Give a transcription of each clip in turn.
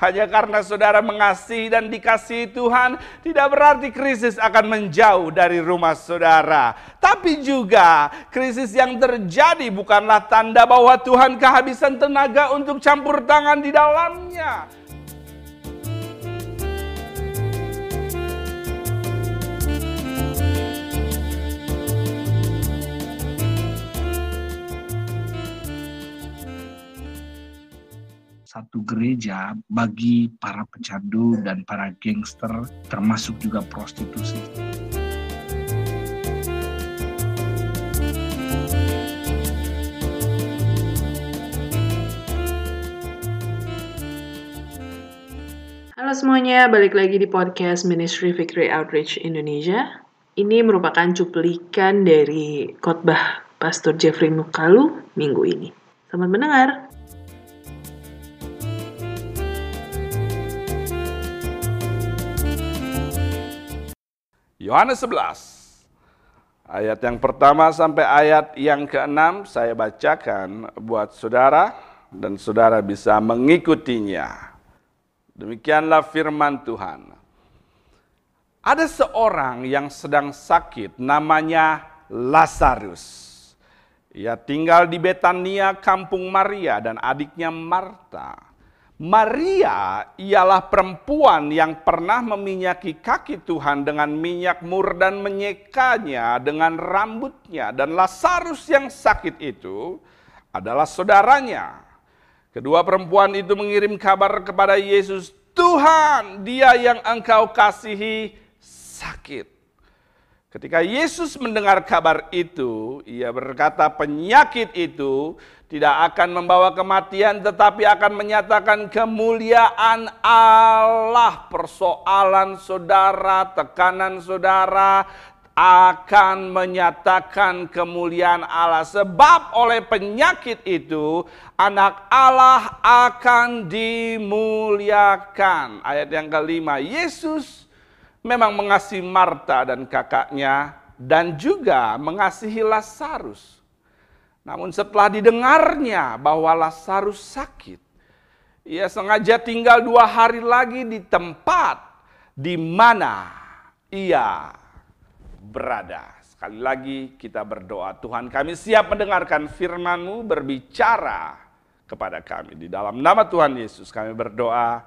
Hanya karena saudara mengasihi dan dikasihi Tuhan, tidak berarti krisis akan menjauh dari rumah saudara. Tapi juga krisis yang terjadi bukanlah tanda bahwa Tuhan kehabisan tenaga untuk campur tangan di dalamnya. Satu gereja bagi para pecandu dan para gangster termasuk juga prostitusi. Halo semuanya, balik lagi di podcast Ministry Victory Outreach Indonesia. Ini merupakan cuplikan dari khotbah Pastor Jeffrey Mukalu minggu ini. Selamat mendengar. Yohanes 11 ayat yang pertama sampai ayat yang keenam saya bacakan buat saudara dan saudara bisa mengikutinya. Demikianlah firman Tuhan. Ada seorang yang sedang sakit namanya Lazarus. Ia tinggal di Betania, kampung Maria dan adiknya Marta. Maria ialah perempuan yang pernah meminyaki kaki Tuhan dengan minyak mur dan menyekanya dengan rambutnya. Dan Lazarus yang sakit itu adalah saudaranya. Kedua perempuan itu mengirim kabar kepada Yesus, Tuhan dia yang engkau kasihi sakit. Ketika Yesus mendengar kabar itu, ia berkata penyakit itu tidak akan membawa kematian tetapi akan menyatakan kemuliaan Allah. Persoalan saudara, tekanan saudara akan menyatakan kemuliaan Allah. Sebab oleh penyakit itu anak Allah akan dimuliakan. Ayat yang kelima, Yesus memang mengasihi Marta dan kakaknya dan juga mengasihi Lazarus. Namun setelah didengarnya bahwa Lazarus sakit, ia sengaja tinggal dua hari lagi di tempat di mana ia berada. Sekali lagi kita berdoa, Tuhan kami siap mendengarkan firman-Mu berbicara kepada kami. Di dalam nama Tuhan Yesus kami berdoa,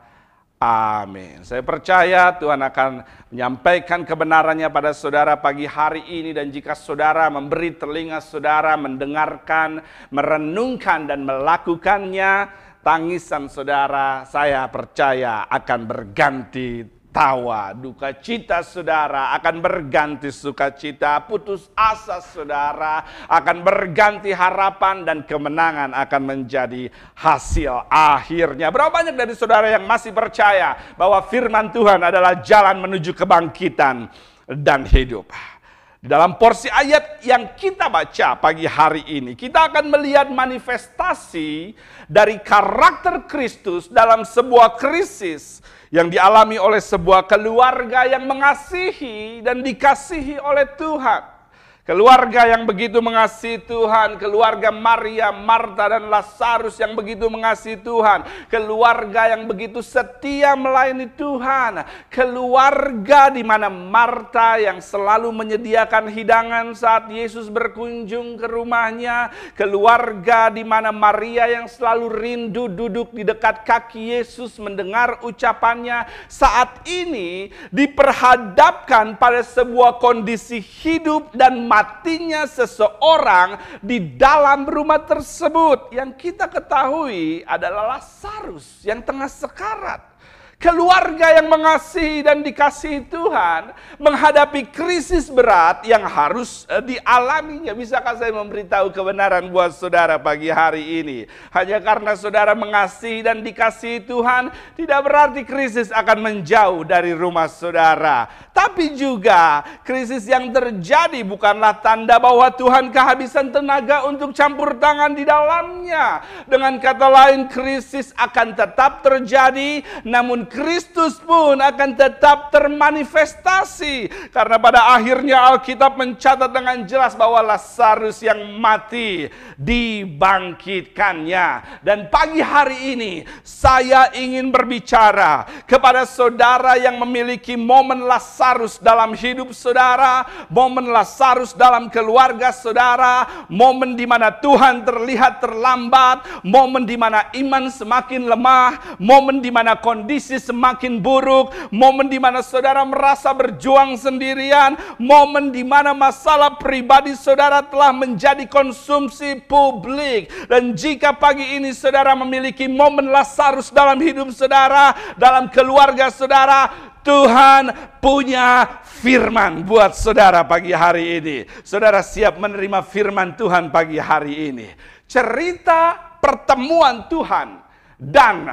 Amin. Saya percaya Tuhan akan menyampaikan kebenarannya pada saudara pagi hari ini dan jika saudara memberi telinga saudara mendengarkan, merenungkan dan melakukannya, tangisan saudara saya percaya akan berganti tawa, duka cita saudara akan berganti sukacita, putus asa saudara akan berganti harapan dan kemenangan akan menjadi hasil akhirnya. Berapa banyak dari saudara yang masih percaya bahwa firman Tuhan adalah jalan menuju kebangkitan dan hidup? Dalam porsi ayat yang kita baca pagi hari ini, kita akan melihat manifestasi dari karakter Kristus dalam sebuah krisis yang dialami oleh sebuah keluarga yang mengasihi dan dikasihi oleh Tuhan. Keluarga yang begitu mengasihi Tuhan, keluarga Maria, Marta dan Lazarus yang begitu mengasihi Tuhan, keluarga yang begitu setia melayani Tuhan, keluarga di mana Marta yang selalu menyediakan hidangan saat Yesus berkunjung ke rumahnya, keluarga di mana Maria yang selalu rindu duduk di dekat kaki Yesus mendengar ucapannya saat ini diperhadapkan pada sebuah kondisi hidup dan matinya seseorang di dalam rumah tersebut. Yang kita ketahui adalah Lazarus yang tengah sekarat. Keluarga yang mengasihi dan dikasihi Tuhan menghadapi krisis berat yang harus eh, dialaminya. Bisakah saya memberitahu kebenaran buat saudara pagi hari ini? Hanya karena saudara mengasihi dan dikasihi Tuhan, tidak berarti krisis akan menjauh dari rumah saudara. Tapi juga krisis yang terjadi bukanlah tanda bahwa Tuhan kehabisan tenaga untuk campur tangan di dalamnya. Dengan kata lain, krisis akan tetap terjadi, namun Kristus pun akan tetap termanifestasi. Karena pada akhirnya Alkitab mencatat dengan jelas bahwa Lazarus yang mati dibangkitkannya. Dan pagi hari ini saya ingin berbicara kepada saudara yang memiliki momen Lazarus dalam hidup saudara momen Lazarus dalam keluarga saudara momen di mana Tuhan terlihat terlambat momen di mana iman semakin lemah momen di mana kondisi semakin buruk, momen di mana saudara merasa berjuang sendirian, momen di mana masalah pribadi saudara telah menjadi konsumsi publik. Dan jika pagi ini saudara memiliki momen Lazarus dalam hidup saudara, dalam keluarga saudara, Tuhan punya firman buat saudara pagi hari ini. Saudara siap menerima firman Tuhan pagi hari ini. Cerita pertemuan Tuhan dan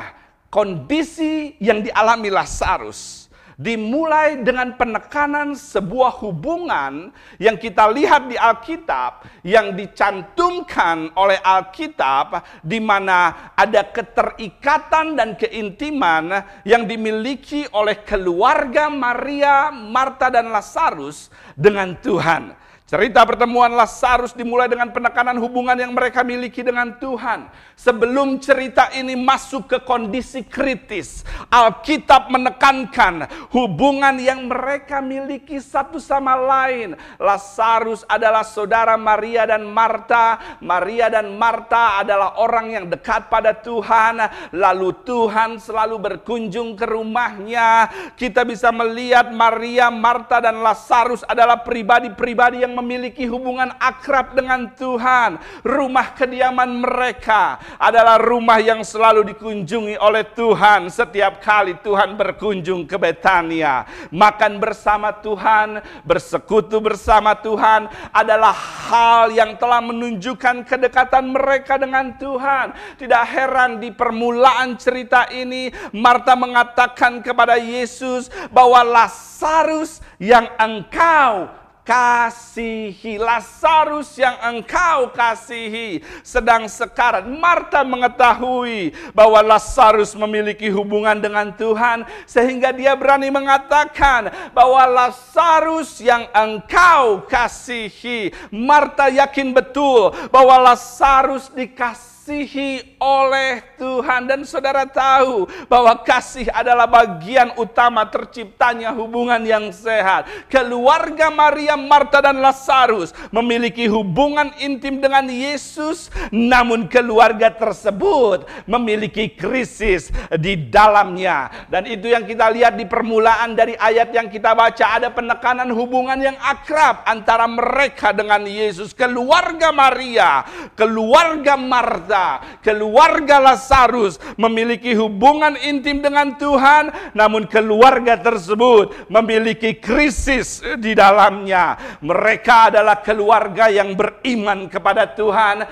kondisi yang dialami Lazarus dimulai dengan penekanan sebuah hubungan yang kita lihat di Alkitab yang dicantumkan oleh Alkitab di mana ada keterikatan dan keintiman yang dimiliki oleh keluarga Maria, Marta dan Lazarus dengan Tuhan. Cerita pertemuan Lazarus dimulai dengan penekanan hubungan yang mereka miliki dengan Tuhan. Sebelum cerita ini masuk ke kondisi kritis, Alkitab menekankan hubungan yang mereka miliki satu sama lain. Lazarus adalah saudara Maria dan Marta. Maria dan Marta adalah orang yang dekat pada Tuhan. Lalu Tuhan selalu berkunjung ke rumahnya. Kita bisa melihat Maria, Marta dan Lazarus adalah pribadi-pribadi yang memiliki hubungan akrab dengan Tuhan. Rumah kediaman mereka adalah rumah yang selalu dikunjungi oleh Tuhan setiap kali Tuhan berkunjung ke Betania. Makan bersama Tuhan, bersekutu bersama Tuhan adalah hal yang telah menunjukkan kedekatan mereka dengan Tuhan. Tidak heran di permulaan cerita ini Marta mengatakan kepada Yesus bahwa Lazarus yang engkau kasihi. Lazarus yang engkau kasihi sedang sekarat. Marta mengetahui bahwa Lazarus memiliki hubungan dengan Tuhan sehingga dia berani mengatakan bahwa Lazarus yang engkau kasihi. Marta yakin betul bahwa Lazarus dikasihi dikasihi oleh Tuhan dan saudara tahu bahwa kasih adalah bagian utama terciptanya hubungan yang sehat. Keluarga Maria, Marta dan Lazarus memiliki hubungan intim dengan Yesus, namun keluarga tersebut memiliki krisis di dalamnya. Dan itu yang kita lihat di permulaan dari ayat yang kita baca ada penekanan hubungan yang akrab antara mereka dengan Yesus. Keluarga Maria, keluarga Marta Keluarga Lazarus memiliki hubungan intim dengan Tuhan, namun keluarga tersebut memiliki krisis di dalamnya. Mereka adalah keluarga yang beriman kepada Tuhan,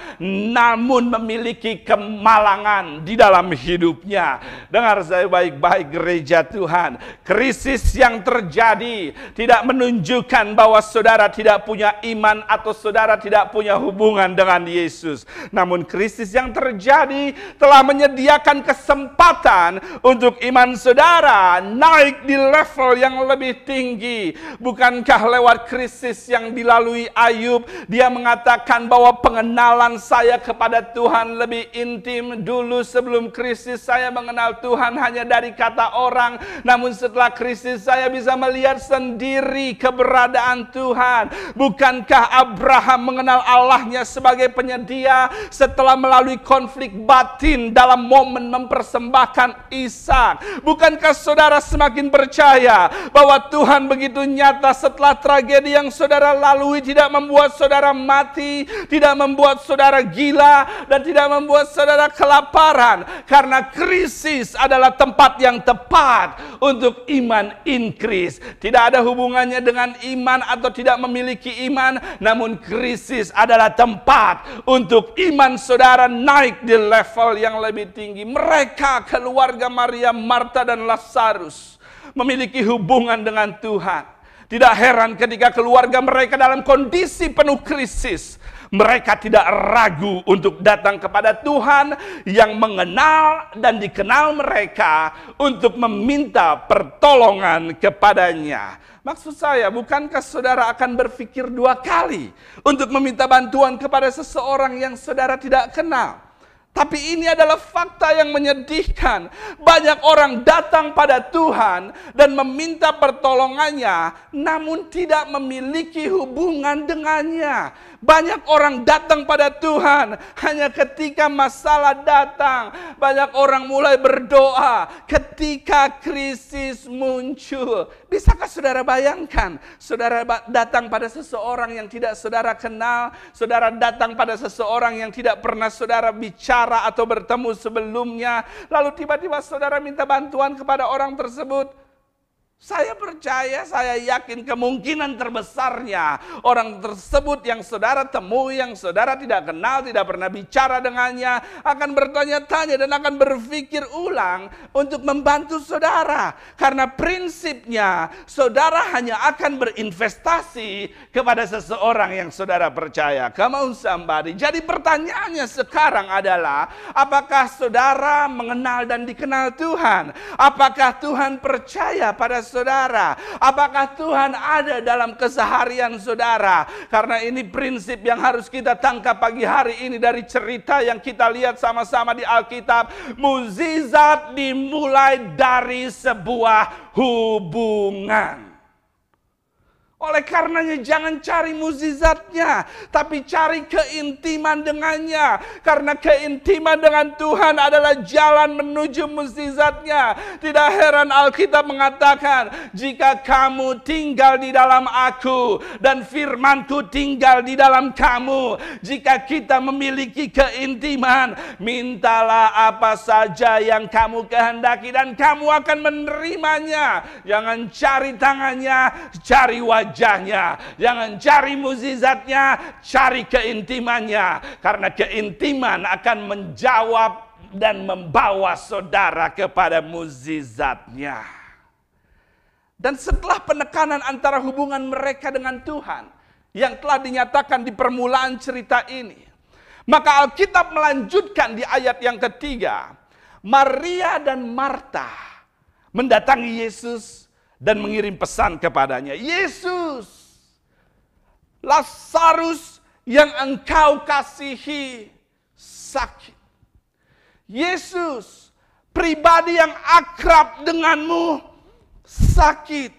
namun memiliki kemalangan di dalam hidupnya. Dengar saya baik-baik gereja Tuhan, krisis yang terjadi tidak menunjukkan bahwa saudara tidak punya iman atau saudara tidak punya hubungan dengan Yesus. Namun krisis krisis yang terjadi telah menyediakan kesempatan untuk iman saudara naik di level yang lebih tinggi. Bukankah lewat krisis yang dilalui Ayub, dia mengatakan bahwa pengenalan saya kepada Tuhan lebih intim dulu sebelum krisis saya mengenal Tuhan hanya dari kata orang, namun setelah krisis saya bisa melihat sendiri keberadaan Tuhan. Bukankah Abraham mengenal Allahnya sebagai penyedia setelah melalui melalui konflik batin dalam momen mempersembahkan Ishak. Bukankah saudara semakin percaya bahwa Tuhan begitu nyata setelah tragedi yang saudara lalui tidak membuat saudara mati, tidak membuat saudara gila, dan tidak membuat saudara kelaparan. Karena krisis adalah tempat yang tepat untuk iman increase. Tidak ada hubungannya dengan iman atau tidak memiliki iman, namun krisis adalah tempat untuk iman saudara naik di level yang lebih tinggi. Mereka keluarga Maria, Marta dan Lazarus memiliki hubungan dengan Tuhan. Tidak heran ketika keluarga mereka dalam kondisi penuh krisis. Mereka tidak ragu untuk datang kepada Tuhan yang mengenal dan dikenal mereka untuk meminta pertolongan kepadanya. Maksud saya, bukankah saudara akan berpikir dua kali untuk meminta bantuan kepada seseorang yang saudara tidak kenal? Tapi ini adalah fakta yang menyedihkan. Banyak orang datang pada Tuhan dan meminta pertolongannya, namun tidak memiliki hubungan dengannya. Banyak orang datang pada Tuhan hanya ketika masalah datang. Banyak orang mulai berdoa ketika krisis muncul. Bisakah saudara bayangkan? Saudara datang pada seseorang yang tidak saudara kenal. Saudara datang pada seseorang yang tidak pernah saudara bicara atau bertemu sebelumnya. Lalu tiba-tiba saudara minta bantuan kepada orang tersebut. Saya percaya, saya yakin kemungkinan terbesarnya orang tersebut yang saudara temui, yang saudara tidak kenal, tidak pernah bicara dengannya, akan bertanya-tanya dan akan berpikir ulang untuk membantu saudara. Karena prinsipnya, saudara hanya akan berinvestasi kepada seseorang yang saudara percaya. Come on somebody. Jadi pertanyaannya sekarang adalah, apakah saudara mengenal dan dikenal Tuhan? Apakah Tuhan percaya pada saudara? Apakah Tuhan ada dalam keseharian saudara? Karena ini prinsip yang harus kita tangkap pagi hari ini dari cerita yang kita lihat sama-sama di Alkitab. Muzizat dimulai dari sebuah hubungan. Oleh karenanya jangan cari muzizatnya, tapi cari keintiman dengannya. Karena keintiman dengan Tuhan adalah jalan menuju muzizatnya. Tidak heran Alkitab mengatakan, jika kamu tinggal di dalam aku dan firmanku tinggal di dalam kamu. Jika kita memiliki keintiman, mintalah apa saja yang kamu kehendaki dan kamu akan menerimanya. Jangan cari tangannya, cari wajah wajahnya. Jangan cari muzizatnya, cari keintimannya. Karena keintiman akan menjawab dan membawa saudara kepada muzizatnya. Dan setelah penekanan antara hubungan mereka dengan Tuhan yang telah dinyatakan di permulaan cerita ini, maka Alkitab melanjutkan di ayat yang ketiga, Maria dan Marta mendatangi Yesus dan mengirim pesan kepadanya, Yesus, Lazarus yang engkau kasihi sakit. Yesus, pribadi yang akrab denganmu sakit.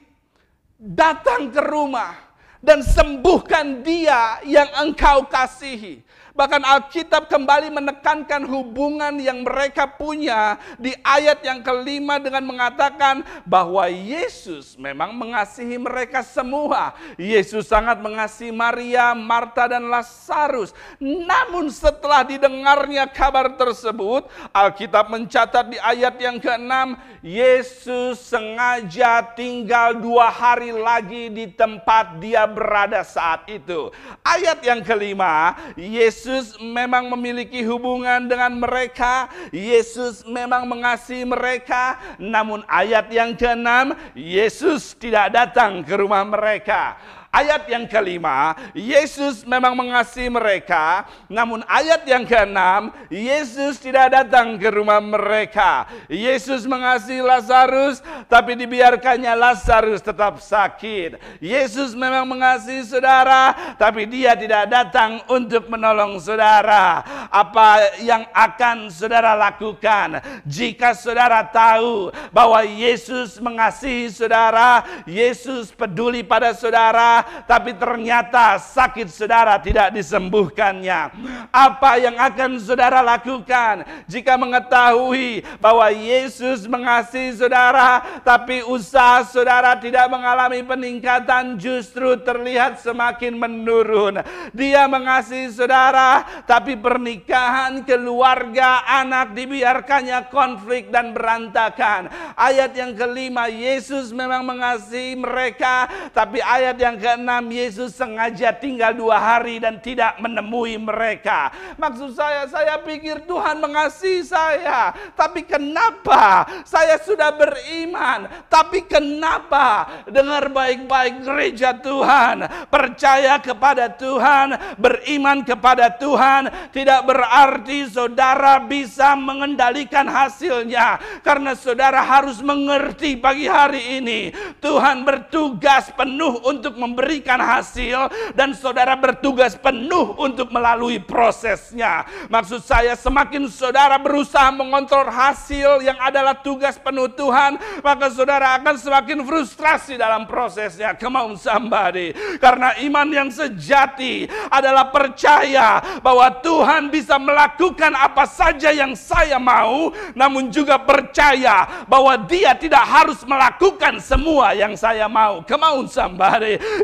Datang ke rumah dan sembuhkan dia yang engkau kasihi. Bahkan Alkitab kembali menekankan hubungan yang mereka punya di ayat yang kelima dengan mengatakan bahwa Yesus memang mengasihi mereka semua. Yesus sangat mengasihi Maria, Marta, dan Lazarus. Namun setelah didengarnya kabar tersebut, Alkitab mencatat di ayat yang keenam, Yesus sengaja tinggal dua hari lagi di tempat dia berada saat itu. Ayat yang kelima, Yesus Yesus memang memiliki hubungan dengan mereka. Yesus memang mengasihi mereka. Namun ayat yang keenam, Yesus tidak datang ke rumah mereka. Ayat yang kelima, Yesus memang mengasihi mereka, namun ayat yang keenam, Yesus tidak datang ke rumah mereka. Yesus mengasihi Lazarus, tapi dibiarkannya Lazarus tetap sakit. Yesus memang mengasihi saudara, tapi dia tidak datang untuk menolong saudara. Apa yang akan saudara lakukan jika saudara tahu bahwa Yesus mengasihi saudara, Yesus peduli pada saudara, tapi ternyata sakit saudara tidak disembuhkannya. Apa yang akan saudara lakukan jika mengetahui bahwa Yesus mengasihi saudara, tapi usaha saudara tidak mengalami peningkatan, justru terlihat semakin menurun. Dia mengasihi saudara, tapi pernikahan, keluarga, anak dibiarkannya konflik dan berantakan. Ayat yang kelima, Yesus memang mengasihi mereka, tapi ayat yang ke keenam Yesus sengaja tinggal dua hari dan tidak menemui mereka. Maksud saya, saya pikir Tuhan mengasihi saya. Tapi kenapa saya sudah beriman? Tapi kenapa? Dengar baik-baik gereja Tuhan. Percaya kepada Tuhan. Beriman kepada Tuhan. Tidak berarti saudara bisa mengendalikan hasilnya. Karena saudara harus mengerti pagi hari ini. Tuhan bertugas penuh untuk memberikan hasil. Dan saudara bertugas penuh untuk melalui prosesnya. Maksud saya semakin saudara berusaha mengontrol hasil yang adalah tugas penuh Tuhan, maka saudara akan semakin frustrasi dalam prosesnya. Come on somebody. Karena iman yang sejati adalah percaya bahwa Tuhan bisa melakukan apa saja yang saya mau, namun juga percaya bahwa dia tidak harus melakukan semua yang saya mau. Come on.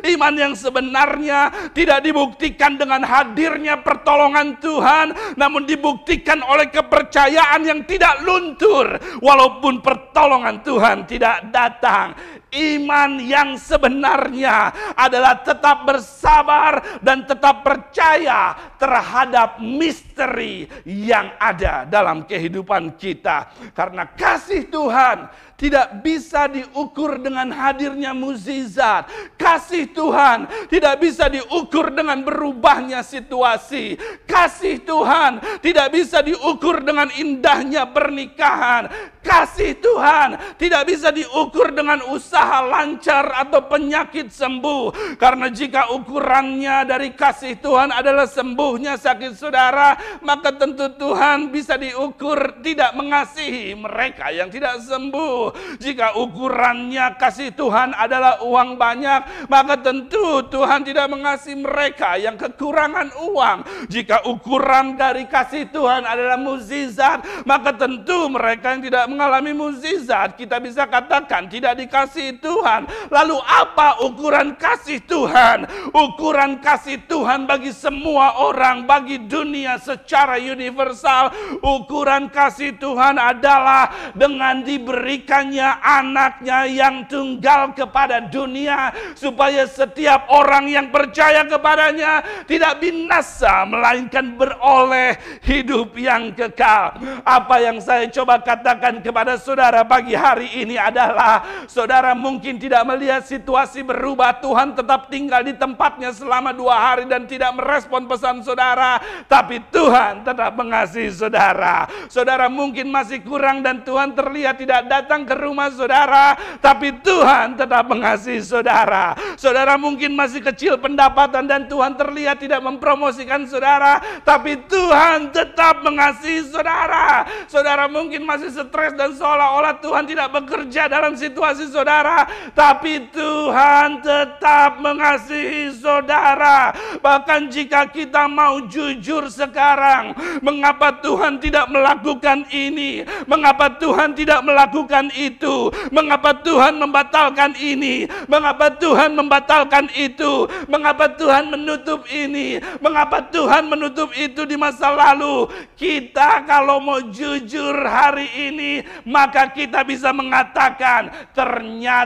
Iman yang sebenarnya tidak dibuktikan dengan hadirnya pertolongan Tuhan, namun dibuktikan oleh kepercayaan yang tidak luntur walaupun pertolongan Tuhan tidak datang. Iman yang sebenarnya adalah tetap bersabar dan tetap percaya terhadap misteri yang ada dalam kehidupan kita. Karena kasih Tuhan tidak bisa diukur dengan hadirnya mukjizat. Kasih Tuhan tidak bisa diukur dengan berubahnya situasi. Kasih Tuhan tidak bisa diukur dengan indahnya pernikahan. Kasih Tuhan tidak bisa diukur dengan usaha lancar atau penyakit sembuh. Karena jika ukurannya dari kasih Tuhan adalah sembuhnya sakit saudara, maka tentu Tuhan bisa diukur tidak mengasihi mereka yang tidak sembuh. Jika ukurannya kasih Tuhan adalah uang banyak, maka tentu Tuhan tidak mengasihi mereka yang kekurangan uang. Jika ukuran dari kasih Tuhan adalah mukjizat, maka tentu mereka yang tidak mengalami mukjizat kita bisa katakan tidak dikasih Tuhan. Lalu apa ukuran kasih Tuhan? Ukuran kasih Tuhan bagi semua orang, bagi dunia secara universal. Ukuran kasih Tuhan adalah dengan diberikannya anaknya yang tunggal kepada dunia supaya setiap orang yang percaya kepadanya tidak binasa melainkan beroleh hidup yang kekal. Apa yang saya coba katakan kepada saudara pagi hari ini adalah saudara mungkin tidak melihat situasi berubah. Tuhan tetap tinggal di tempatnya selama dua hari dan tidak merespon pesan saudara. Tapi Tuhan tetap mengasihi saudara. Saudara mungkin masih kurang dan Tuhan terlihat tidak datang ke rumah saudara. Tapi Tuhan tetap mengasihi saudara. Saudara mungkin masih kecil pendapatan dan Tuhan terlihat tidak mempromosikan saudara. Tapi Tuhan tetap mengasihi saudara. Saudara mungkin masih stres dan seolah-olah Tuhan tidak bekerja dalam situasi saudara, tapi Tuhan tetap mengasihi saudara. Bahkan jika kita mau jujur sekarang, mengapa Tuhan tidak melakukan ini? Mengapa Tuhan tidak melakukan itu? Mengapa Tuhan membatalkan ini? Mengapa Tuhan membatalkan itu? Mengapa Tuhan menutup ini? Mengapa Tuhan menutup itu di masa lalu? Kita kalau mau jujur hari ini, maka kita bisa mengatakan ternyata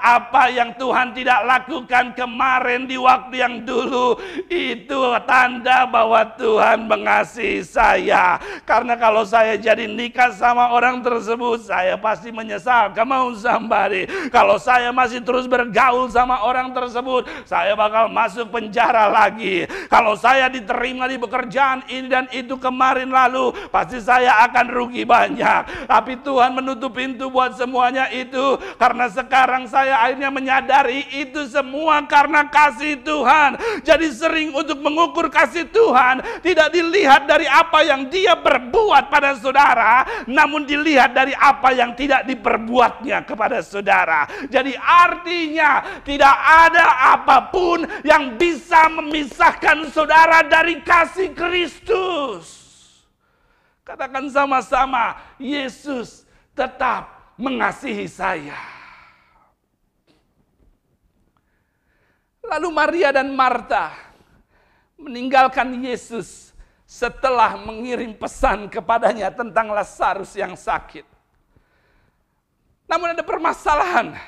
apa yang Tuhan tidak lakukan kemarin di waktu yang dulu itu tanda bahwa Tuhan mengasihi saya. Karena kalau saya jadi nikah sama orang tersebut, saya pasti menyesal. Kamu somebody. Kalau saya masih terus bergaul sama orang tersebut, saya bakal masuk penjara lagi. Kalau saya diterima di pekerjaan ini dan itu kemarin lalu, pasti saya akan rugi banyak. Tapi Tuhan menutup pintu buat semuanya itu karena sekarang saya akhirnya menyadari itu semua karena kasih Tuhan. Jadi sering untuk mengukur kasih Tuhan tidak dilihat dari apa yang dia berbuat pada saudara, namun dilihat dari apa yang tidak diperbuatnya kepada saudara. Jadi artinya tidak ada apa pun yang bisa memisahkan saudara dari kasih Kristus. Katakan sama-sama, Yesus tetap mengasihi saya. Lalu Maria dan Marta meninggalkan Yesus setelah mengirim pesan kepadanya tentang Lazarus yang sakit. Namun ada permasalahan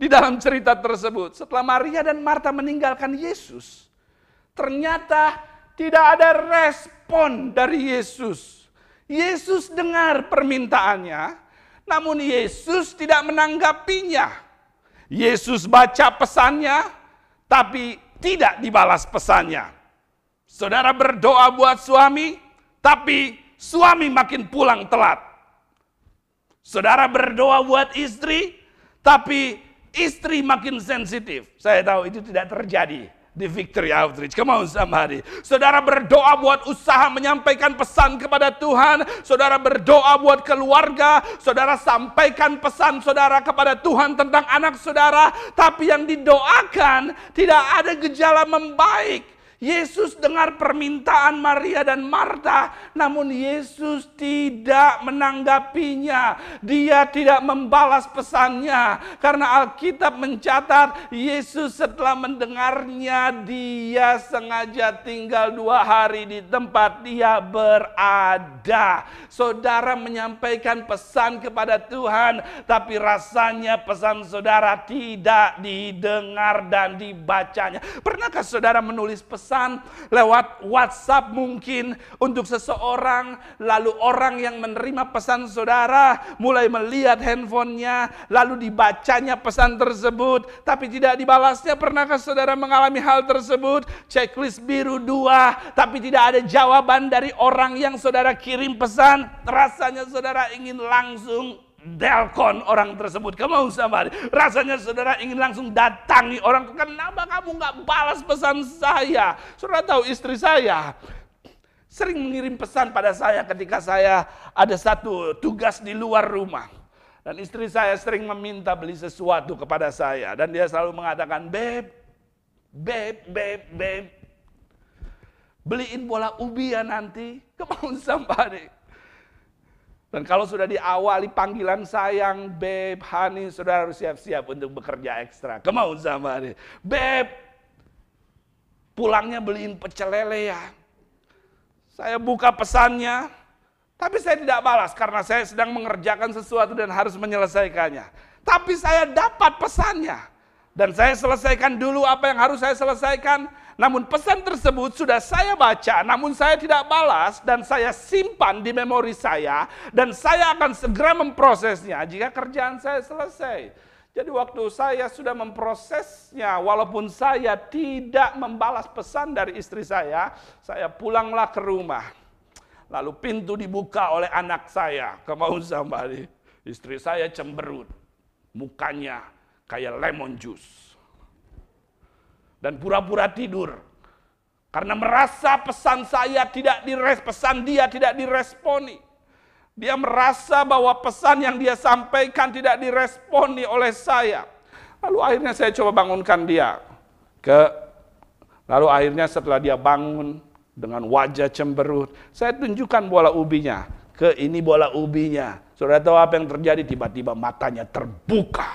di dalam cerita tersebut. Setelah Maria dan Marta meninggalkan Yesus, ternyata tidak ada respon dari Yesus. Yesus dengar permintaannya, Namun Yesus tidak menanggapinya. Yesus baca pesannya, tapi tidak dibalas pesannya. Saudara berdoa buat suami, tapi suami makin pulang telat. Saudara berdoa buat istri, tapi istri makin sensitif. Saya tahu itu tidak terjadi di Victory Outreach. Come on somebody. Saudara berdoa buat usaha menyampaikan pesan kepada Tuhan. Saudara berdoa buat keluarga. Saudara sampaikan pesan saudara kepada Tuhan tentang anak saudara. Tapi yang didoakan tidak ada gejala membaik. Yesus dengar permintaan Maria dan Marta, namun Yesus tidak menanggapinya. Dia tidak membalas pesannya, karena Alkitab mencatat Yesus setelah mendengarnya, dia sengaja tinggal dua hari di tempat dia berada. Saudara menyampaikan pesan kepada Tuhan, tapi rasanya pesan saudara tidak didengar dan dibacanya. Pernahkah saudara menulis pesan? Pesan lewat WhatsApp mungkin untuk seseorang, lalu orang yang menerima pesan saudara mulai melihat handphonenya, lalu dibacanya pesan tersebut, tapi tidak dibalasnya. Pernahkah saudara mengalami hal tersebut? Checklist biru dua, tapi tidak ada jawaban dari orang yang saudara kirim pesan. Rasanya saudara ingin langsung Delkon orang tersebut. Kamu somebody. Rasanya saudara ingin langsung datangi orang. Kenapa kamu nggak balas pesan saya? Saudara tahu istri saya sering mengirim pesan pada saya ketika saya ada satu tugas di luar rumah. Dan istri saya sering meminta beli sesuatu kepada saya. Dan dia selalu mengatakan, Beb, Beb, Beb, Beb. Beliin bola ubi ya nanti. Kamu somebody. Dan kalau sudah diawali panggilan sayang, Beb, Hani, saudara harus siap-siap untuk bekerja ekstra. Kemau sama nih. Beb, pulangnya beliin pecel lele ya. Saya buka pesannya, tapi saya tidak balas karena saya sedang mengerjakan sesuatu dan harus menyelesaikannya. Tapi saya dapat pesannya. Dan saya selesaikan dulu apa yang harus saya selesaikan namun pesan tersebut sudah saya baca, namun saya tidak balas dan saya simpan di memori saya dan saya akan segera memprosesnya jika kerjaan saya selesai. Jadi waktu saya sudah memprosesnya, walaupun saya tidak membalas pesan dari istri saya, saya pulanglah ke rumah. Lalu pintu dibuka oleh anak saya, kemau sambali. Istri saya cemberut, mukanya kayak lemon juice dan pura-pura tidur. Karena merasa pesan saya tidak dires, pesan dia tidak diresponi. Dia merasa bahwa pesan yang dia sampaikan tidak diresponi oleh saya. Lalu akhirnya saya coba bangunkan dia. Ke lalu akhirnya setelah dia bangun dengan wajah cemberut, saya tunjukkan bola ubinya. Ke ini bola ubinya. Sudah tahu apa yang terjadi? Tiba-tiba matanya terbuka.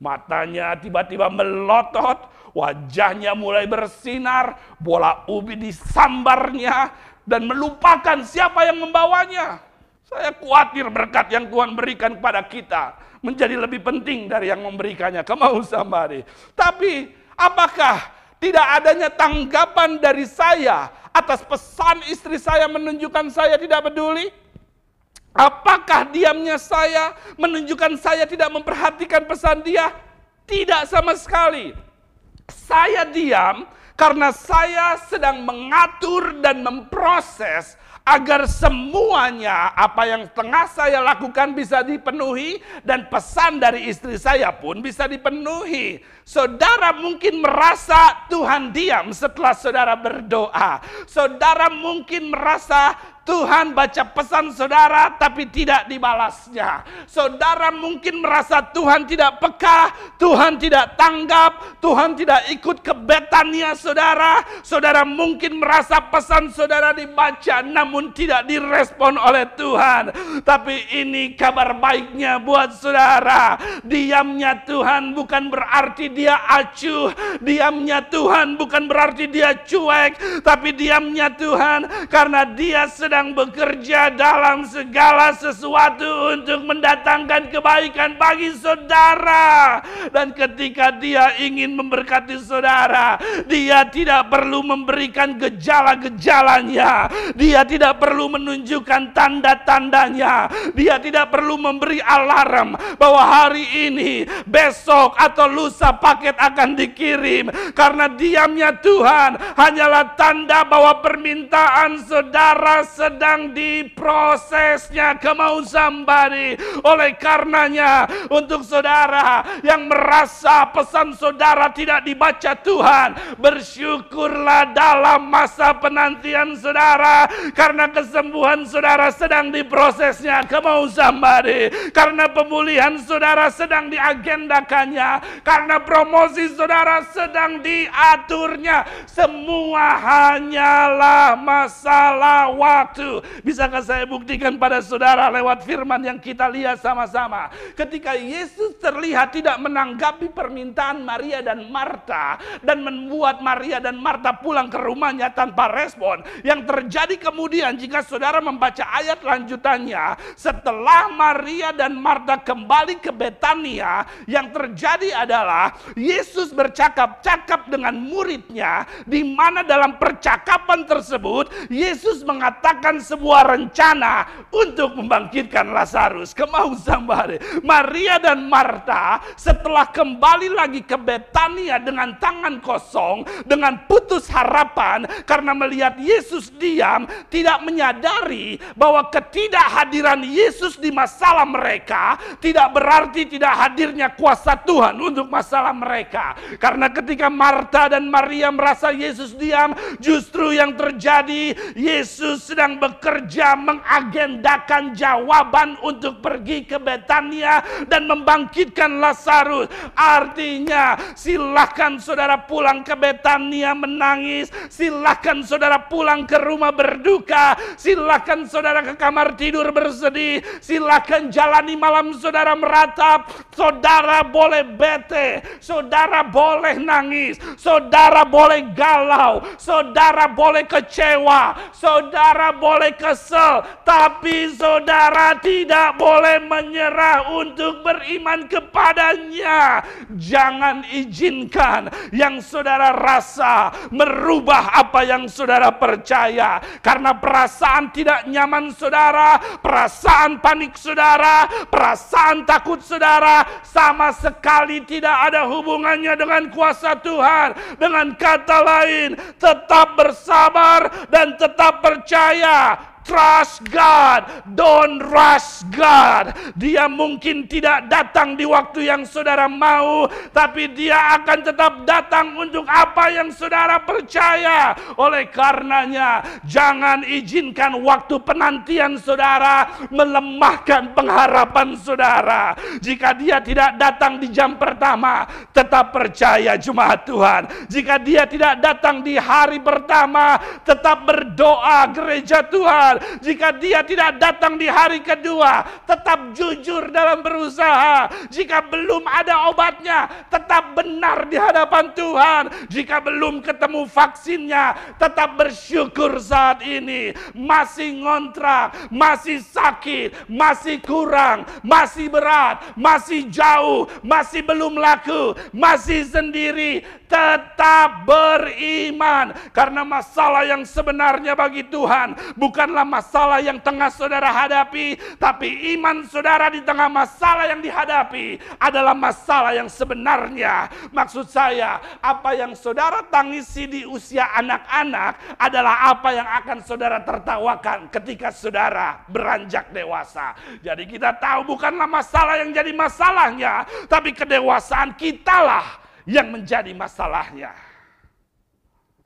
Matanya tiba-tiba melotot, Wajahnya mulai bersinar, bola ubi disambarnya, dan melupakan siapa yang membawanya. Saya khawatir berkat yang Tuhan berikan kepada kita menjadi lebih penting dari yang memberikannya. Kamu samari. Tapi apakah tidak adanya tanggapan dari saya atas pesan istri saya menunjukkan saya tidak peduli? Apakah diamnya saya menunjukkan saya tidak memperhatikan pesan dia? Tidak sama sekali. Saya diam karena saya sedang mengatur dan memproses agar semuanya apa yang tengah saya lakukan bisa dipenuhi dan pesan dari istri saya pun bisa dipenuhi. Saudara mungkin merasa Tuhan diam setelah saudara berdoa. Saudara mungkin merasa Tuhan baca pesan saudara tapi tidak dibalasnya. Saudara mungkin merasa Tuhan tidak peka, Tuhan tidak tanggap, Tuhan tidak ikut kebetannya saudara. Saudara mungkin merasa pesan saudara dibaca namun tidak direspon oleh Tuhan. Tapi ini kabar baiknya buat saudara. Diamnya Tuhan bukan berarti dia acuh. Diamnya Tuhan bukan berarti dia cuek. Tapi diamnya Tuhan karena dia sedang sedang bekerja dalam segala sesuatu untuk mendatangkan kebaikan bagi saudara. Dan ketika dia ingin memberkati saudara, dia tidak perlu memberikan gejala-gejalanya. Dia tidak perlu menunjukkan tanda-tandanya. Dia tidak perlu memberi alarm bahwa hari ini, besok atau lusa paket akan dikirim. Karena diamnya Tuhan hanyalah tanda bahwa permintaan saudara sedang diprosesnya. Come somebody. Oleh karenanya untuk saudara yang merasa pesan saudara tidak dibaca Tuhan. Bersyukurlah dalam masa penantian saudara. Karena kesembuhan saudara sedang diprosesnya. Come somebody. Karena pemulihan saudara sedang diagendakannya. Karena promosi saudara sedang diaturnya. Semua hanyalah masalah waktu. Bisakah saya buktikan pada saudara lewat firman yang kita lihat sama-sama. Ketika Yesus terlihat tidak menanggapi permintaan Maria dan Marta. Dan membuat Maria dan Marta pulang ke rumahnya tanpa respon. Yang terjadi kemudian jika saudara membaca ayat lanjutannya. Setelah Maria dan Marta kembali ke Betania. Yang terjadi adalah Yesus bercakap-cakap dengan muridnya. Di mana dalam percakapan tersebut Yesus mengatakan sebuah rencana untuk membangkitkan Lazarus. Kemau sambare. Maria dan Marta setelah kembali lagi ke Betania dengan tangan kosong, dengan putus harapan karena melihat Yesus diam, tidak menyadari bahwa ketidakhadiran Yesus di masalah mereka tidak berarti tidak hadirnya kuasa Tuhan untuk masalah mereka. Karena ketika Marta dan Maria merasa Yesus diam, justru yang terjadi Yesus sedang bekerja mengagendakan jawaban untuk pergi ke Betania dan membangkitkan Lazarus. Artinya, silahkan saudara pulang ke Betania menangis, silahkan saudara pulang ke rumah berduka, silahkan saudara ke kamar tidur bersedih, silahkan jalani malam saudara meratap, saudara boleh bete, saudara boleh nangis, saudara boleh galau, saudara boleh kecewa, saudara boleh kesel, tapi saudara tidak boleh menyerah untuk beriman kepadanya. Jangan izinkan yang saudara rasa merubah apa yang saudara percaya. Karena perasaan tidak nyaman saudara, perasaan panik saudara, perasaan takut saudara sama sekali tidak ada hubungannya dengan kuasa Tuhan. Dengan kata lain, tetap bersabar dan tetap percaya fire Trust God, don't rush God. Dia mungkin tidak datang di waktu yang saudara mau, tapi dia akan tetap datang untuk apa yang saudara percaya. Oleh karenanya, jangan izinkan waktu penantian saudara melemahkan pengharapan saudara. Jika dia tidak datang di jam pertama, tetap percaya jemaat Tuhan. Jika dia tidak datang di hari pertama, tetap berdoa gereja Tuhan. Jika dia tidak datang di hari kedua, tetap jujur dalam berusaha. Jika belum ada obatnya, tetap benar di hadapan Tuhan. Jika belum ketemu vaksinnya, tetap bersyukur saat ini. Masih ngontrak, masih sakit, masih kurang, masih berat, masih jauh, masih belum laku, masih sendiri. Tetap beriman. Karena masalah yang sebenarnya bagi Tuhan bukanlah masalah yang tengah saudara hadapi, tapi iman saudara di tengah masalah yang dihadapi adalah masalah yang sebenarnya. Maksud saya, apa yang saudara tangisi di usia anak-anak adalah apa yang akan saudara tertawakan ketika saudara beranjak dewasa. Jadi kita tahu bukanlah masalah yang jadi masalahnya, tapi kedewasaan kitalah yang menjadi masalahnya.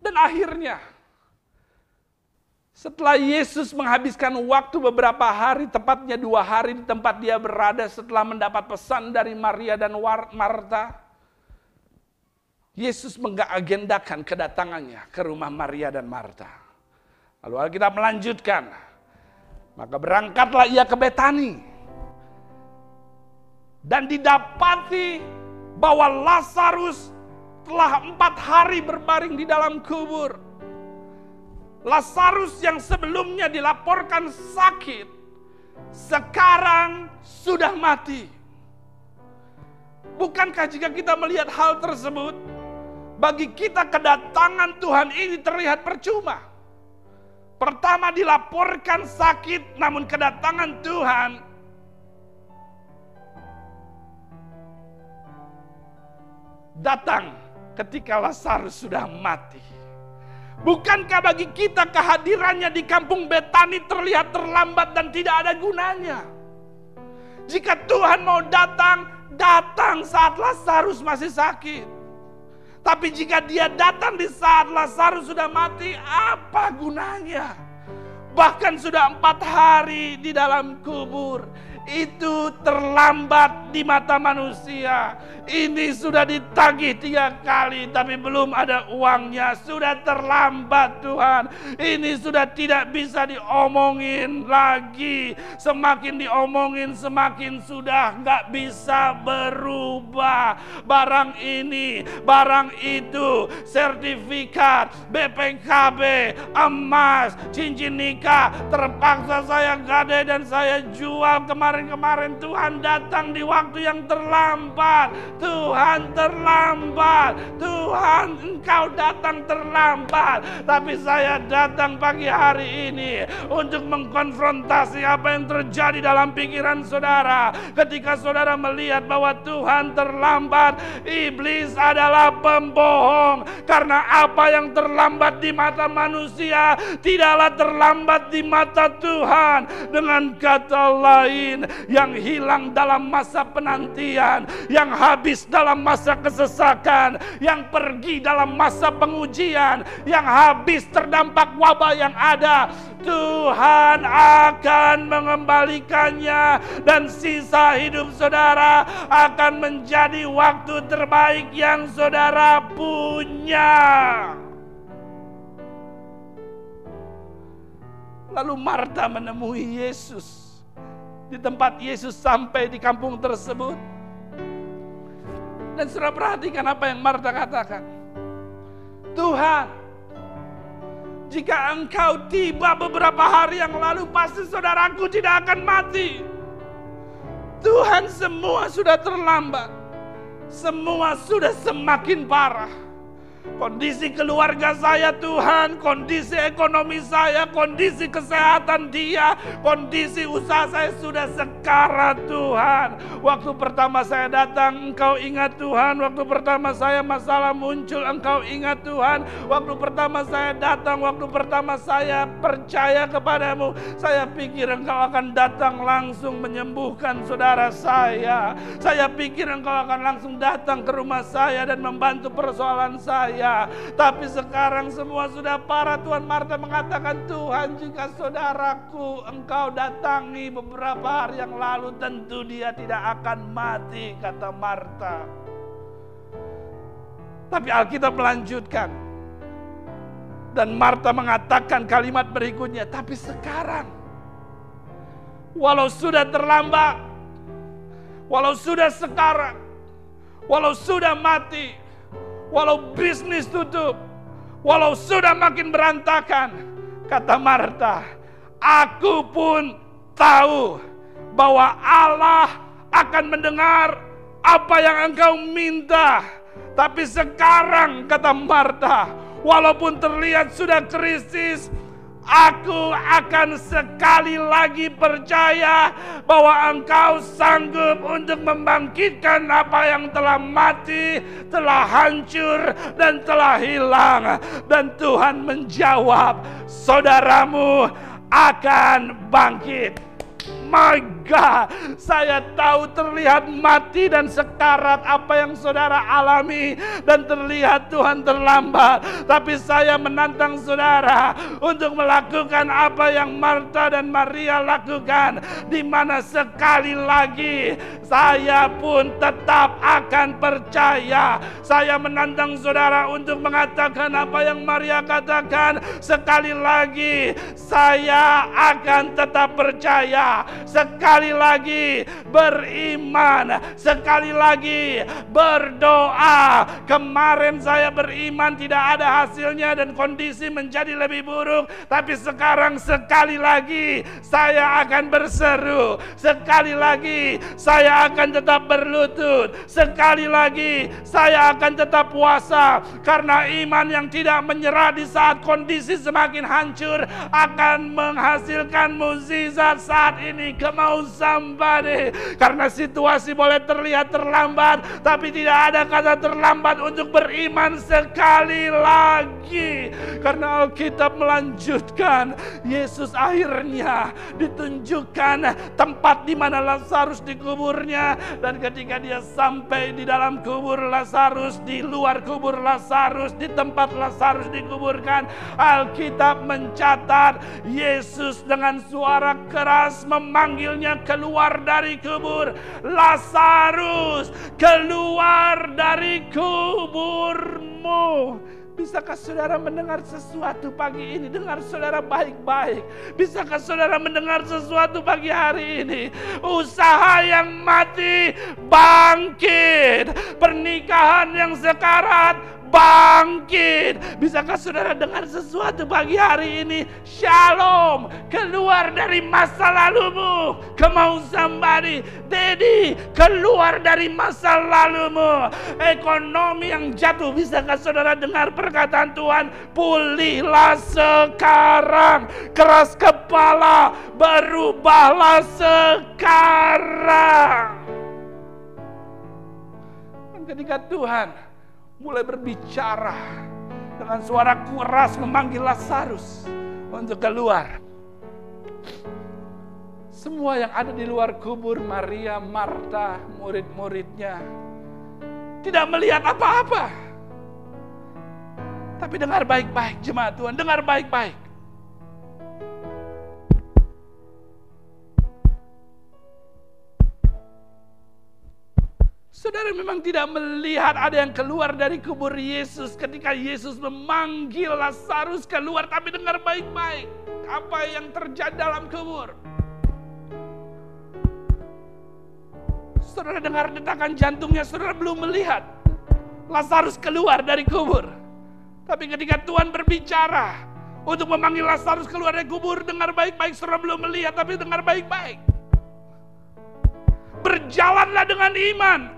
Dan akhirnya, setelah Yesus menghabiskan waktu beberapa hari, tepatnya dua hari di tempat dia berada setelah mendapat pesan dari Maria dan Marta, Yesus mengagendakan kedatangannya ke rumah Maria dan Marta. Lalu kita melanjutkan, maka berangkatlah ia ke Betani. Dan didapati bahwa Lazarus telah empat hari berbaring di dalam kubur. Lazarus yang sebelumnya dilaporkan sakit, sekarang sudah mati. Bukankah jika kita melihat hal tersebut, bagi kita kedatangan Tuhan ini terlihat percuma? Pertama dilaporkan sakit, namun kedatangan Tuhan datang ketika Lazarus sudah mati. Bukankah bagi kita kehadirannya di kampung Betani terlihat terlambat dan tidak ada gunanya? Jika Tuhan mau datang, datang saat Lazarus masih sakit. Tapi jika dia datang di saat Lazarus sudah mati, apa gunanya? Bahkan sudah empat hari di dalam kubur itu terlambat di mata manusia. Ini sudah ditagih tiga kali tapi belum ada uangnya. Sudah terlambat Tuhan. Ini sudah tidak bisa diomongin lagi. Semakin diomongin semakin sudah nggak bisa berubah. Barang ini, barang itu, sertifikat, BPKB, emas, cincin nikah. Terpaksa saya gade dan saya jual kemarin kemarin-kemarin Tuhan datang di waktu yang terlambat. Tuhan terlambat. Tuhan engkau datang terlambat. Tapi saya datang pagi hari ini untuk mengkonfrontasi apa yang terjadi dalam pikiran saudara. Ketika saudara melihat bahwa Tuhan terlambat, iblis adalah pembohong. Karena apa yang terlambat di mata manusia tidaklah terlambat di mata Tuhan. Dengan kata lain, yang hilang dalam masa penantian, yang habis dalam masa kesesakan, yang pergi dalam masa pengujian, yang habis terdampak wabah yang ada. Tuhan akan mengembalikannya dan sisa hidup saudara akan menjadi waktu terbaik yang saudara punya. Lalu Marta menemui Yesus di tempat Yesus sampai di kampung tersebut. Dan sudah perhatikan apa yang Marta katakan. Tuhan, jika engkau tiba beberapa hari yang lalu, pasti saudaraku tidak akan mati. Tuhan semua sudah terlambat. Semua sudah semakin parah Kondisi keluarga saya Tuhan, kondisi ekonomi saya, kondisi kesehatan dia, kondisi usaha saya sudah sekarat Tuhan. Waktu pertama saya datang, engkau ingat Tuhan. Waktu pertama saya masalah muncul, engkau ingat Tuhan. Waktu pertama saya datang, waktu pertama saya percaya kepadamu. Saya pikir engkau akan datang langsung menyembuhkan saudara saya. Saya pikir engkau akan langsung datang ke rumah saya dan membantu persoalan saya saya. Tapi sekarang semua sudah parah. Tuhan Marta mengatakan, Tuhan jika saudaraku engkau datangi beberapa hari yang lalu, tentu dia tidak akan mati, kata Marta. Tapi Alkitab melanjutkan. Dan Marta mengatakan kalimat berikutnya, tapi sekarang, walau sudah terlambat, walau sudah sekarang, walau sudah mati, walau bisnis tutup, walau sudah makin berantakan, kata Marta, aku pun tahu bahwa Allah akan mendengar apa yang engkau minta. Tapi sekarang kata Marta, walaupun terlihat sudah krisis, Aku akan sekali lagi percaya bahwa engkau sanggup untuk membangkitkan apa yang telah mati, telah hancur, dan telah hilang. Dan Tuhan menjawab, saudaramu akan bangkit. My God, saya tahu terlihat mati dan sekarat apa yang saudara alami dan terlihat Tuhan terlambat. Tapi saya menantang saudara untuk melakukan apa yang Marta dan Maria lakukan. Di mana sekali lagi saya pun tetap akan percaya. Saya menantang saudara untuk mengatakan apa yang Maria katakan. Sekali lagi saya akan tetap percaya. Sekali sekali lagi beriman, sekali lagi berdoa. Kemarin saya beriman tidak ada hasilnya dan kondisi menjadi lebih buruk, tapi sekarang sekali lagi saya akan berseru, sekali lagi saya akan tetap berlutut, sekali lagi saya akan tetap puasa. Karena iman yang tidak menyerah di saat kondisi semakin hancur akan menghasilkan mukjizat saat ini. Kemau somebody. Karena situasi boleh terlihat terlambat, tapi tidak ada kata terlambat untuk beriman sekali lagi. Karena Alkitab melanjutkan, Yesus akhirnya ditunjukkan tempat di mana Lazarus dikuburnya dan ketika dia sampai di dalam kubur Lazarus, di luar kubur Lazarus, di tempat Lazarus dikuburkan, Alkitab mencatat Yesus dengan suara keras memanggilnya keluar dari kubur. Lazarus, keluar dari kuburmu. Bisakah saudara mendengar sesuatu pagi ini? Dengar saudara baik-baik. Bisakah saudara mendengar sesuatu pagi hari ini? Usaha yang mati bangkit. Pernikahan yang sekarat bangkit. Bisakah saudara dengar sesuatu pagi hari ini? Shalom, keluar dari masa lalumu. Kemau somebody, Daddy, keluar dari masa lalumu. Ekonomi yang jatuh, bisakah saudara dengar perkataan Tuhan? Pulihlah sekarang, keras kepala, berubahlah sekarang. Ketika Tuhan mulai berbicara dengan suara keras memanggil Lazarus untuk keluar. Semua yang ada di luar kubur Maria, Marta, murid-muridnya tidak melihat apa-apa. Tapi dengar baik-baik jemaat Tuhan, dengar baik-baik. Saudara memang tidak melihat ada yang keluar dari kubur Yesus ketika Yesus memanggil Lazarus keluar. Tapi dengar baik-baik apa yang terjadi dalam kubur. Saudara dengar detakan jantungnya, saudara belum melihat Lazarus keluar dari kubur. Tapi ketika Tuhan berbicara untuk memanggil Lazarus keluar dari kubur, dengar baik-baik, saudara belum melihat, tapi dengar baik-baik. Berjalanlah dengan iman,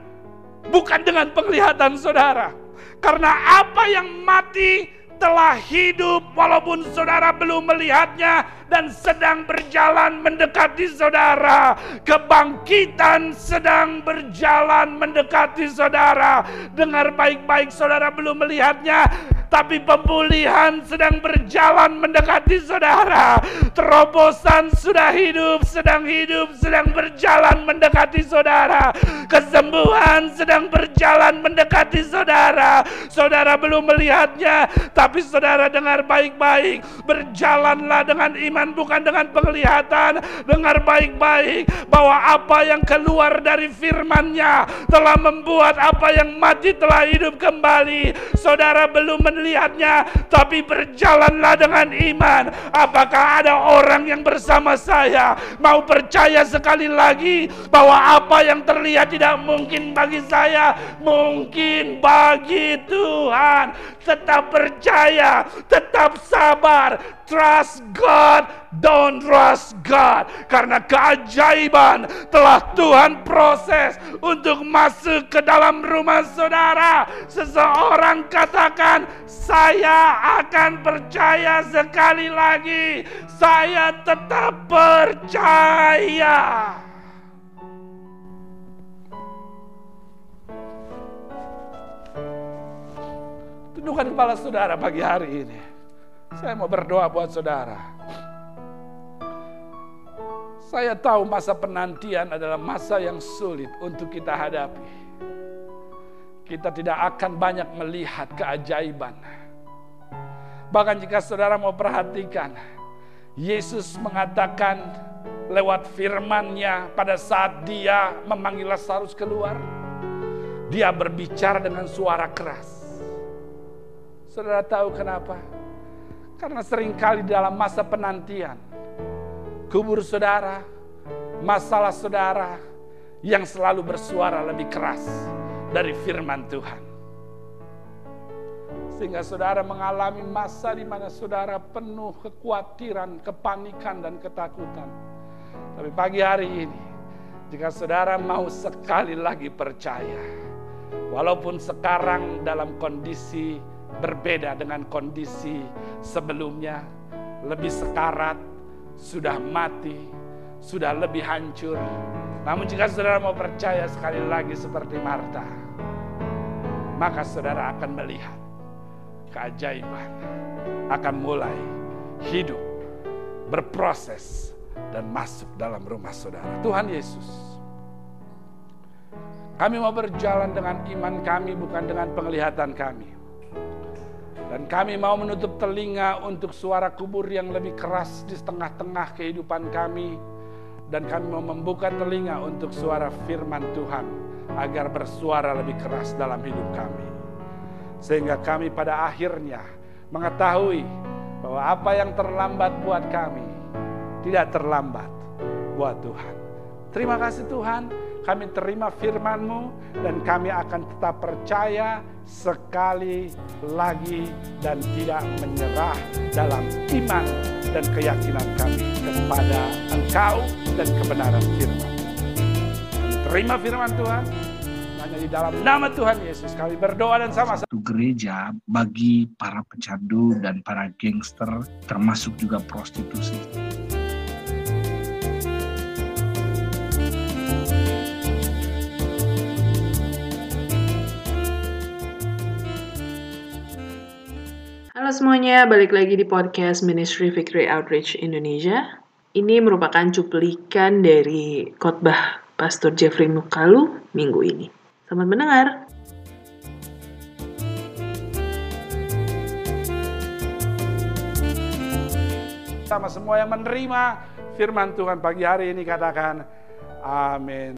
bukan dengan penglihatan saudara. Karena apa yang mati telah hidup walaupun saudara belum melihatnya dan sedang berjalan mendekati saudara. Kebangkitan sedang berjalan mendekati saudara. Dengar baik-baik saudara belum melihatnya, tapi pemulihan sedang berjalan mendekati saudara. Terobosan sudah hidup, sedang hidup, sedang berjalan mendekati saudara. Kesembuhan sedang berjalan mendekati saudara. Saudara belum melihatnya, tapi saudara dengar baik-baik. Berjalanlah dengan iman bukan dengan penglihatan. Dengar baik-baik bahwa apa yang keluar dari firman-Nya telah membuat apa yang mati telah hidup kembali. Saudara belum melihatnya, tapi berjalanlah dengan iman. Apakah ada orang yang bersama saya mau percaya sekali lagi bahwa apa yang terlihat tidak mungkin bagi saya, mungkin bagi Tuhan. Tetap percaya, tetap sabar, trust God, don't trust God. Karena keajaiban telah Tuhan proses untuk masuk ke dalam rumah saudara. Seseorang katakan, saya akan percaya sekali lagi. Saya tetap percaya. Tundukkan kepala saudara pagi hari ini. Saya mau berdoa buat saudara. Saya tahu masa penantian adalah masa yang sulit untuk kita hadapi. Kita tidak akan banyak melihat keajaiban. Bahkan jika saudara mau perhatikan, Yesus mengatakan lewat firman-Nya pada saat dia memanggil Lazarus keluar, dia berbicara dengan suara keras. Saudara tahu kenapa? Karena sering kali dalam masa penantian, kubur saudara masalah saudara yang selalu bersuara lebih keras dari firman Tuhan. Sehingga saudara mengalami masa di mana saudara penuh kekhawatiran, kepanikan, dan ketakutan. Tapi pagi hari ini, jika saudara mau sekali lagi percaya, walaupun sekarang dalam kondisi berbeda dengan kondisi sebelumnya, lebih sekarat, sudah mati, sudah lebih hancur. Namun jika saudara mau percaya sekali lagi seperti Marta, maka saudara akan melihat keajaiban akan mulai hidup, berproses, dan masuk dalam rumah saudara. Tuhan Yesus, kami mau berjalan dengan iman kami, bukan dengan penglihatan kami. Dan kami mau menutup telinga untuk suara kubur yang lebih keras di tengah-tengah kehidupan kami. Dan kami mau membuka telinga untuk suara firman Tuhan agar bersuara lebih keras dalam hidup kami. Sehingga kami pada akhirnya mengetahui bahwa apa yang terlambat buat kami tidak terlambat buat Tuhan. Terima kasih Tuhan, kami terima firman-Mu dan kami akan tetap percaya sekali lagi dan tidak menyerah dalam iman dan keyakinan kami kepada Engkau dan kebenaran firman. Terima firman Tuhan, hanya di dalam nama Tuhan Yesus kami berdoa dan sama-sama. Satu gereja bagi para pecandu dan para gangster termasuk juga prostitusi. Halo semuanya, balik lagi di podcast Ministry Victory Outreach Indonesia. Ini merupakan cuplikan dari khotbah Pastor Jeffrey Mukalu minggu ini. Selamat mendengar. Sama semua yang menerima firman Tuhan pagi hari ini katakan amin.